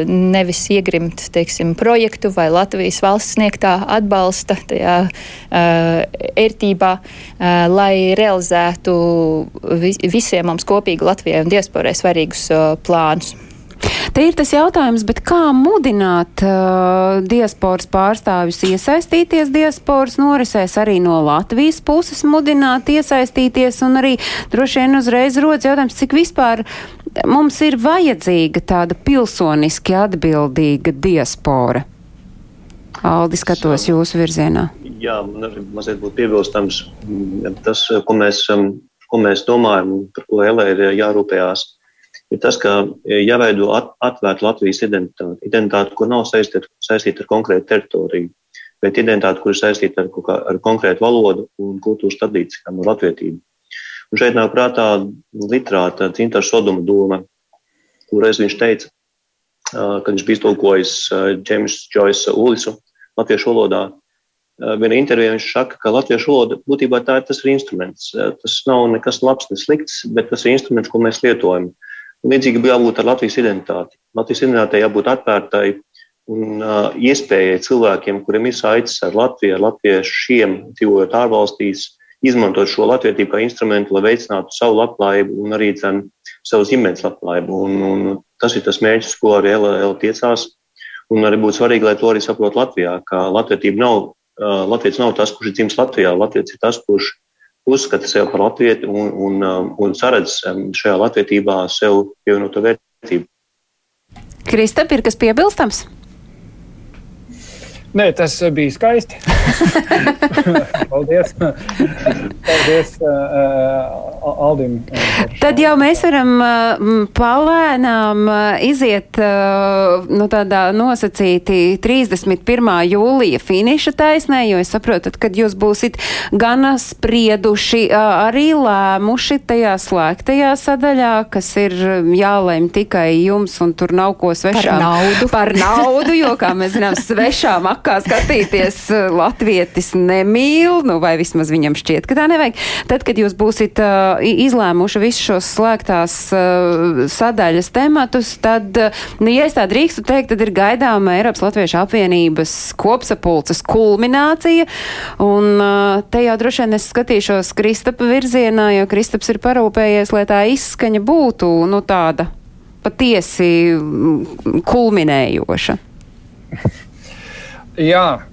Speaker 2: nevis iegrimt, teiksim, projektu vai Latvijas valsts sniegtā atbalsta tajā ērtībā, lai realizētu visiem mums kopīgi Latvijai un diasporai svarīgus plānus.
Speaker 1: Te ir tas jautājums, kā mudināt uh, diasporas pārstāvis iesaistīties diasporas norisēs, arī no Latvijas puses mudināt iesaistīties, un arī droši vien uzreiz rodas jautājums, cik vispār mums ir vajadzīga tāda pilsoniski atbildīga diaspora. Aldi, skatos jūsu virzienā.
Speaker 4: Jā, man arī mazliet būtu piebilstams tas, ko mēs, um, ko mēs domājam, par ko Elē ir jārūpējās ir tas, ka e, jāveido at, atvērta Latvijas identitāte. Identitāte, kur nav saistīta, saistīta ar konkrētu teritoriju, bet identitāte, kur ir saistīta ar, kā, ar konkrētu valodu un kultūras tradīcijām un latvietību. Un šeit nāk prātā literāta Cinta Sodoma doma, kureiz viņš teica, kad viņš bija iztulkojis Džeims Džoisa Ulisu latviešu valodā. Vienā intervijā viņš saka, ka latviešu valoda būtībā tā ir tas ir instruments. Tas nav nekas labs, ne slikts, bet tas ir instruments, ko mēs lietojam. Uh, Līdzīgi bija jābūt ar Latvijas identitāti. Latvijas identitātei jābūt atvērtai un uh, iespējai cilvēkiem, kuriem ir saites ar Latviju, ar latviešiem, dzīvojot ārvalstīs, izmantot šo latvietību kā instrumentu, lai veicinātu savu labklājību un arī dzen, savu ģimenes labklājību. Un, un tas ir tas mērķis, ko arī Ela tiecās. Un arī būtu svarīgi, lai to arī saprotu Latvijā, ka latvietība nav, uh, latviets nav tas, kurš ir dzimis Latvijā. Latviets ir tas, kurš uzskata sevi par latvieti un, un, um, un saredz um, šajā latvietībā sev pievienoto vērtību.
Speaker 1: Kristap, ir kas piebilstams?
Speaker 3: Nē, tas bija skaisti. Paldies. Paldies uh, Aldim.
Speaker 1: Tad jau mēs varam uh, palēnām uh, iziet uh, nu, tādā nosacīti 31. jūlija finiša taisnē, jo es saprotu, kad jūs būsit gan sprieduši, uh, arī lēmuši tajā slēgtajā sadaļā, kas ir jālēm tikai jums, un tur nav ko svešām.
Speaker 2: Par naudu.
Speaker 1: Par naudu, jo, kā mēs zinām, svešām makā skatīties eh, latvietis nemīl, nu vai vismaz viņam šķiet, ka tā nevajag. Tad, kad jūs būsit uh, izlēmuši visus šos slēgtās uh, sadaļas tematus, tad, uh, nu, ja es tā drīkstu teikt, tad ir gaidāma Eiropas Latviešu apvienības kopsapulces kulminācija. Un uh, te jau droši vien es skatīšos Kristapa virzienā, jo Kristaps ir parūpējies, lai tā izskaņa būtu, nu, tāda patiesi kulminējoša.
Speaker 3: Jā,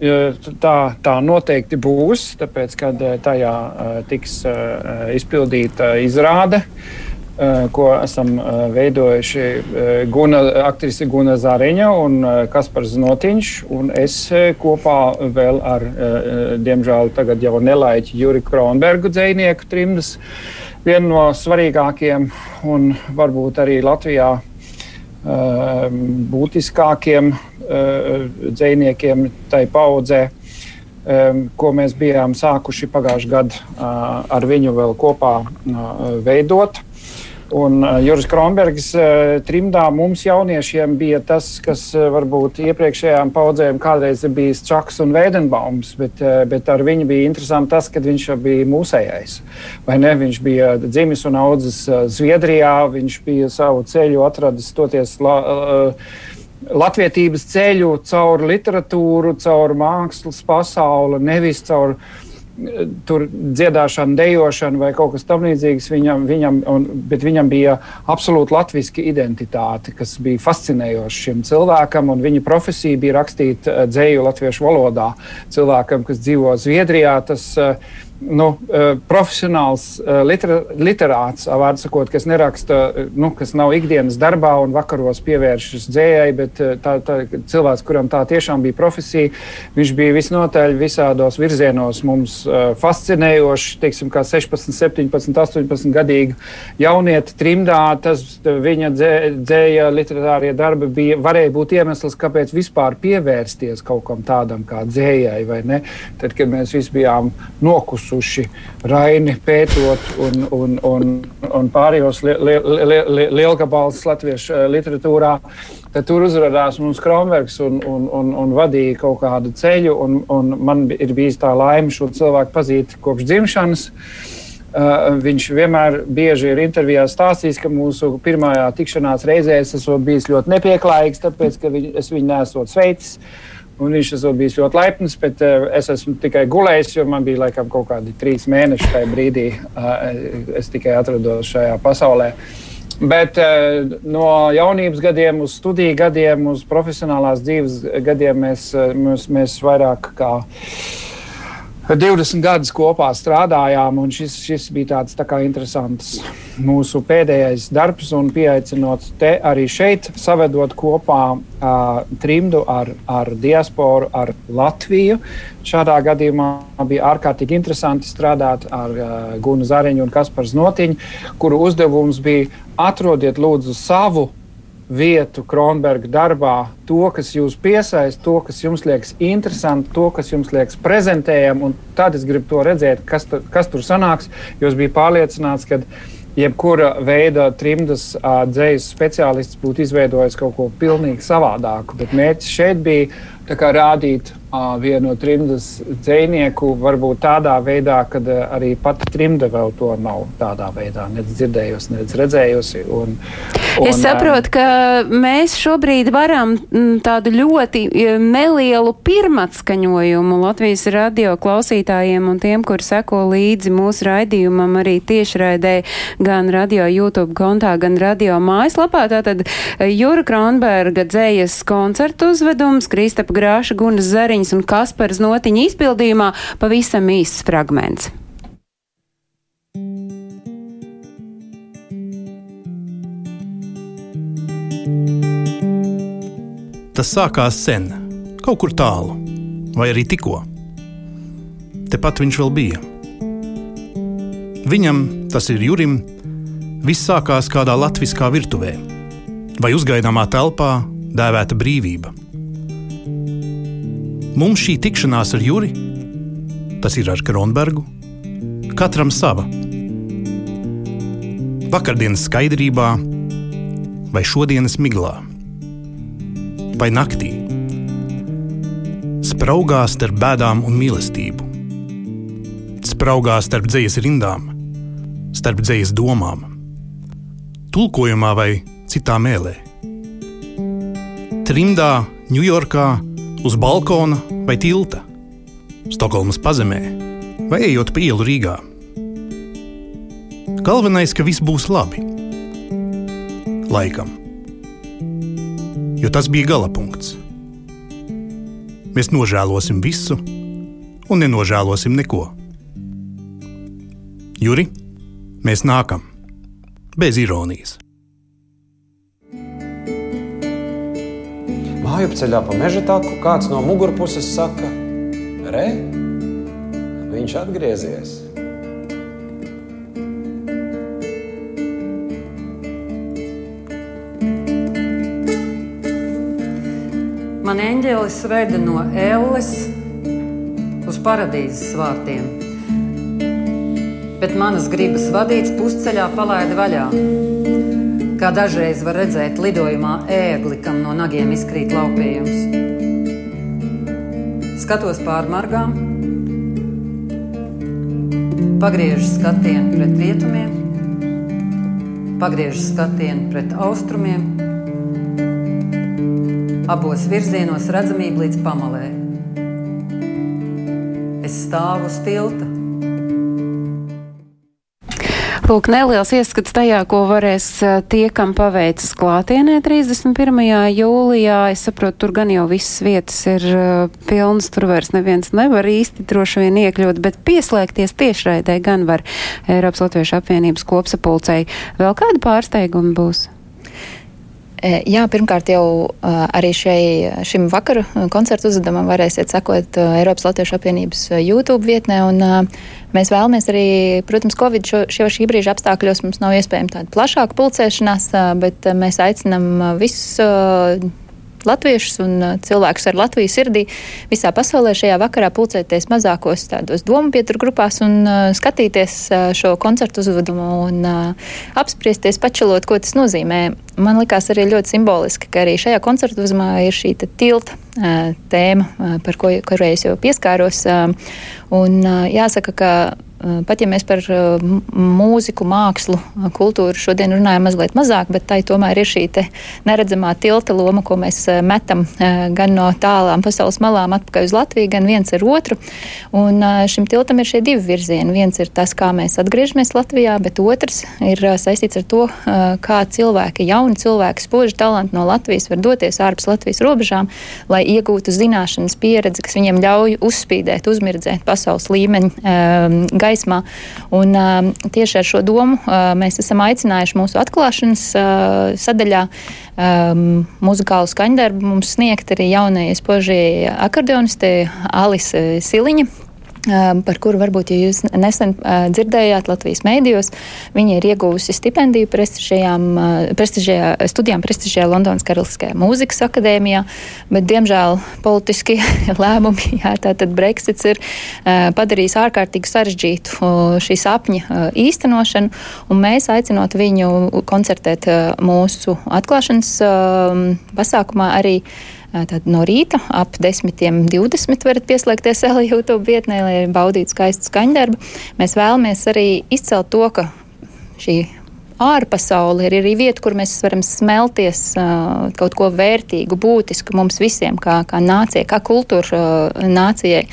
Speaker 3: tā, tā noteikti būs, tāpēc, kad eh, tajā eh, tiks izpildīta izrāde, ko esam veidojuši Guna, aktrise Guna Zariņa un Kaspars Notiņš, un es kopā vēl ar, diemžēl, tagad jau nelaiķi Juri Kronbergu dzējnieku trimdas, vienu no svarīgākiem un varbūt arī Latvijā būtiskākiem Eh, dziniekiem tai paudzē, ko mēs bijām sākuši pagājušajā gadā eh, ar viņu vēl kopā eh, veidot. Un Juris Kronbergs trimdā mums jauniešiem bija tas, kas varbūt iepriekšējām paudzēm kādreiz ir bijis Čaks un Veidenbaums, bet, bet ar viņu bija interesanti tas, ka viņš bija mūsējais. Vai ne? Viņš bija dzimis un audzis Zviedrijā, viņš bija savu ceļu atradis toties. La, uh, latviedzības ceļu caur literatūru, caur mākslas pasauli, nevis caur eh, tur dziedāšanu, dejošanu vai kaut kas tamlīdzīgs. Viņam, viņam, un, bet viņam bija absolūti latviešu identitāte, kas bija fascinējoša šim cilvēkam. Viņa profesija bija rakstīt uh, dzēju latviešu valodā. Cilvēkam, kas dzīvo Zviedrijā, tas uh, nu, eh, profesionāls eh, litera, literāts, vārdu sakot, kas neraksta, eh, nu, kas nav ikdienas darbā un vakaros pievēršas dzējai, bet tā, tā, cilvēks, kuram tā tiešām bija profesija, viņš bija visnotaļ visādos virzienos mums fascinējoši, teiksim, kā 16, 17, 18 gadīgi jaunieti trimdā, tas viņa dzē, dzēja literārie darbi bija, varēja būt iemesls, kāpēc vispār pievērsties kaut kam tādam kā dzējai, vai ne? Tad, kad mēs visi bijām nokus nokusuši Raini pētot un, un, un, un pārējos li, li, li, li, lielgabalus latviešu eh, literatūrā. Tad tur uzrādījās mums Kronbergs un, un, un, un vadīja kaut kādu ceļu. Un, un man ir bijis tā laime šo cilvēku pazīt kopš dzimšanas. Uh, viņš vienmēr bieži ir intervijā stāstījis, ka mūsu pirmajā tikšanās reizē es esmu bijis ļoti nepieklājīgs, tāpēc, ka viņ, es viņu nesot sveicis. Uh, Un viņš ir bijis ļoti laipns, bet uh, es esmu tikai gulējis, jo man bija laikam kaut kādi trīs mēneši tajā brīdī. Uh, es tikai atrados šajā pasaulē. Bet no jaunības gadiem uz studiju gadiem, uz profesionālās dzīves gadiem mēs, mēs, mēs vairāk kā 20 gadus kopā strādājām, un šis, šis bija tāds tā interesants mūsu pēdējais darbs. Pieaicinot te arī šeit, savedot kopā uh, trimdu ar, ar diasporu, ar Latviju. Šādā gadījumā bija ārkārtīgi interesanti strādāt ar uh, Gunu Zariņu un Kasparu Znotiņu, kuru uzdevums bija atrodiet lūdzu savu vietu Kronberga darbā, to, kas jūs piesaista, to, kas jums liekas interesanti, to, kas jums liekas prezentējami. Tad es gribu to redzēt, kas, tu, kas tur sanāks. Jūs bijat pārliecināts, ka jebkura veida trimdas dzējas speciālists būtu izveidojis kaut ko pilnīgi savādāku. Bet mērķis šeit bija rādīt vienu trimdas dzinieku, varbūt tādā veidā, kad arī pati trimda vēl to nav tādā veidā dzirdējusi, nedz redzējusi. Un,
Speaker 1: un, es saprotu, ka mēs šobrīd varam tādu ļoti nelielu pirmatskaņojumu Latvijas radio klausītājiem un tiem, kur seko līdzi mūsu raidījumam arī tiešraidē gan radio YouTube kontā, gan radio mājaslapā. Tātad Jūra Kronberga dzējas koncertu uzvedums, Kristapa Grāša, Gunas Zariņas Zariņas un Kaspars Notiņa izpildījumā pavisam īsts fragments.
Speaker 5: Tas sākās sen, kaut kur tālu, vai arī tikko. Tepat viņš vēl bija. Viņam, tas ir Jurim, viss sākās kādā latviskā virtuvē vai uzgaidāmā telpā, dēvēta brīvība. Mums šī tikšanās ar Juri, tas ir ar Kronbergu, katram sava. Vakardienas skaidrībā, vai šodienas miglā, vai naktī, spraugā starp bēdām un mīlestību, spraugā starp dzīslas rindām, starp dzīslas domām, tulkojumā vai citā mēlē. Trimdā, Ņujorkā, uz balkona vai tilta, Stokholmas pazemē vai ejot pa ielu Rīgā. Galvenais, ka viss būs labi. Laikam. Jo tas bija gala punkts. Mēs nožēlosim visu un nenožēlosim neko. Juri, mēs nākam bez ironijas.
Speaker 6: Mājupceļā pa meža taku kāds no mugurpuses saka: Re, viņš atgriezies!
Speaker 7: Man eņģēlis veda no elles uz paradīzes vārtiem, bet manas gribas vadīts pusceļā palaida vaļā kā dažreiz var redzēt lidojumā ēgli, kam no nagiem izkrīt laupījums. Skatos pāri margām, pagriežu skatienu pret rietumiem, pagriežu skatienu pret austrumiem, abos virzienos redzamība līdz pamalē. Es stāvu uz tilta
Speaker 1: Lūk, neliels ieskats tajā, ko varēs tie, kam paveicas klātienē 31. jūlijā. Es saprotu, tur gan jau visas vietas ir pilnas, tur vairs neviens nevar īsti droši vien iekļūt, bet pieslēgties tiešraidē gan var Eiropas Latviešu apvienības kopsapulcei. Vēl kādi pārsteigumi būs?
Speaker 2: Jā, pirmkārt jau arī šai, šim vakaru koncertu uzvedumam varēsiet sekot Eiropas Latviešu apvienības YouTube vietnē. Un, mēs vēlamies arī, protams, Covid šo, šo šī brīža apstākļos mums nav iespējama tāda plašāka pulcēšanās, bet mēs aicinam visus latviešus un uh, cilvēkus ar Latvijas sirdī visā pasaulē šajā vakarā pulcēties mazākos tādos domu pieturu grupās un uh, skatīties uh, šo koncertu uzvedumu un apspriesties, pačelot, ko tas nozīmē. Man likās arī ļoti simboliski, ka arī šajā koncertu uzmanā ir šī tilta tēma, par ko, kurai es jau pieskāros. Un jāsaka, ka pat ja mēs par mūziku, mākslu, kultūru šodien runājam mazliet mazāk, bet tai tomēr ir šī neredzamā tilta loma, ko mēs metam gan no tālām pasaules malām atpakaļ uz Latviju, gan viens ar otru. Un šim tiltam ir šie divi virzieni. Viens ir tas, kā mēs atgriežamies Latvijā, bet otrs ir saistīts ar to, kā cilvēki, jauni cilvēki, spoži talanti no Latvijas var doties ārpus Latvijas robežām, lai iegūtu zināšanas pieredzi, kas viņiem ļauj uzspīdēt, uzmirdzēt pasaules līmeņa um, gaismā. Un, um, tieši ar šo domu uh, mēs esam aicinājuši mūsu atklāšanas uh, sadaļā um, muzikālu skaņdarbu mums sniegt arī jaunajai spožajai akordionistei Alise Siliņa, par kuru varbūt ja jūs nesen dzirdējāt Latvijas mēdījos. Viņa ir iegūusi stipendiju prestižajā studijām prestižajā Londonas Karaliskajā mūzikas akadēmijā, bet, diemžēl, politiskie lēmumi, jā, tātad Brexits ir padarījis ārkārtīgi sarežģītu šī sapņa īstenošanu, un mēs aicinot viņu koncertēt mūsu atklāšanas pasākumā arī Tad no rīta ap 10.20 varat pieslēgties LA YouTube vietnē, lai baudītu skaistu skaņdarbu. Mēs vēlamies arī izcelt to, ka šī ārpasaule ir arī vieta, kur mēs varam smelties uh, kaut ko vērtīgu, būtisku mums visiem, kā, kā nācijai, kā kultūra uh, nācijai.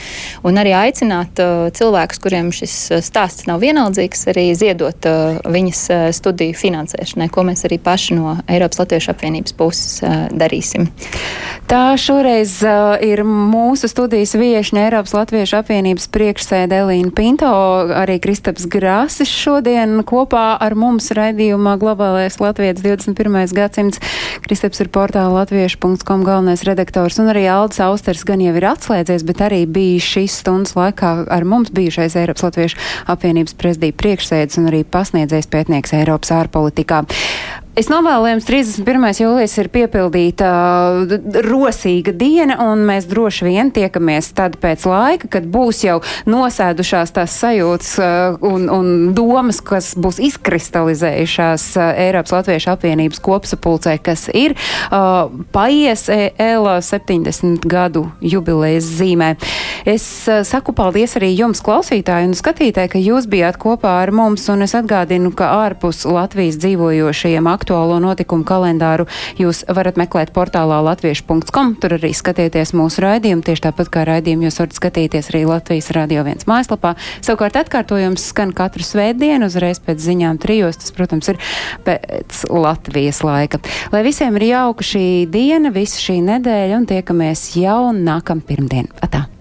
Speaker 2: Un arī aicināt uh, cilvēkus, kuriem šis stāsts nav vienaldzīgs, arī ziedot uh, viņas uh, studiju finansēšanai, ko mēs arī paši no Eiropas Latviešu apvienības puses uh, darīsim.
Speaker 1: Tā šoreiz uh, ir mūsu studijas viešņa Eiropas Latviešu apvienības priekšsēde Elīna Pinto, arī Kristaps Grāsis šodien kopā ar mums raidījumā raidījumā Globālais Latvijas 21. gadsimts. Kristaps ir portāla latviešu.com galvenais redaktors un arī Aldis Austers gan jau ir atslēdzies, bet arī bija šīs stundas laikā ar mums bijušais Eiropas Latviešu apvienības prezidija priekšsēdis un arī pasniedzējs pētnieks Eiropas ārpolitikā. Es novēlu jums 31. jūlijas ir piepildīta rosīga diena, un mēs droši vien tiekamies tad pēc laika, kad būs jau nosēdušās tās sajūtas uh, un, un domas, kas būs izkristalizējušās uh, Eiropas Latviešu apvienības kopsapulcē, kas ir uh, paies ELA 70 gadu jubilejas zīmē. Es saku paldies arī jums, klausītāji un skatītāji, ka jūs bijāt kopā ar mums, un es atgādinu, ka ārpus Latvijas dzīvojošajiem aktīviem aktuālo notikumu kalendāru jūs varat meklēt portālā latviešu.com. Tur arī skatieties mūsu raidījumu, tieši tāpat kā raidījumu jūs varat skatīties arī Latvijas Radio 1 mājaslapā. Savukārt atkārtojums skan katru svētdienu uzreiz pēc ziņām trijos. Tas, protams, ir pēc Latvijas laika. Lai visiem ir jauka šī diena, visa šī nedēļa un tiekamies jau nākam pirmdien. Atā!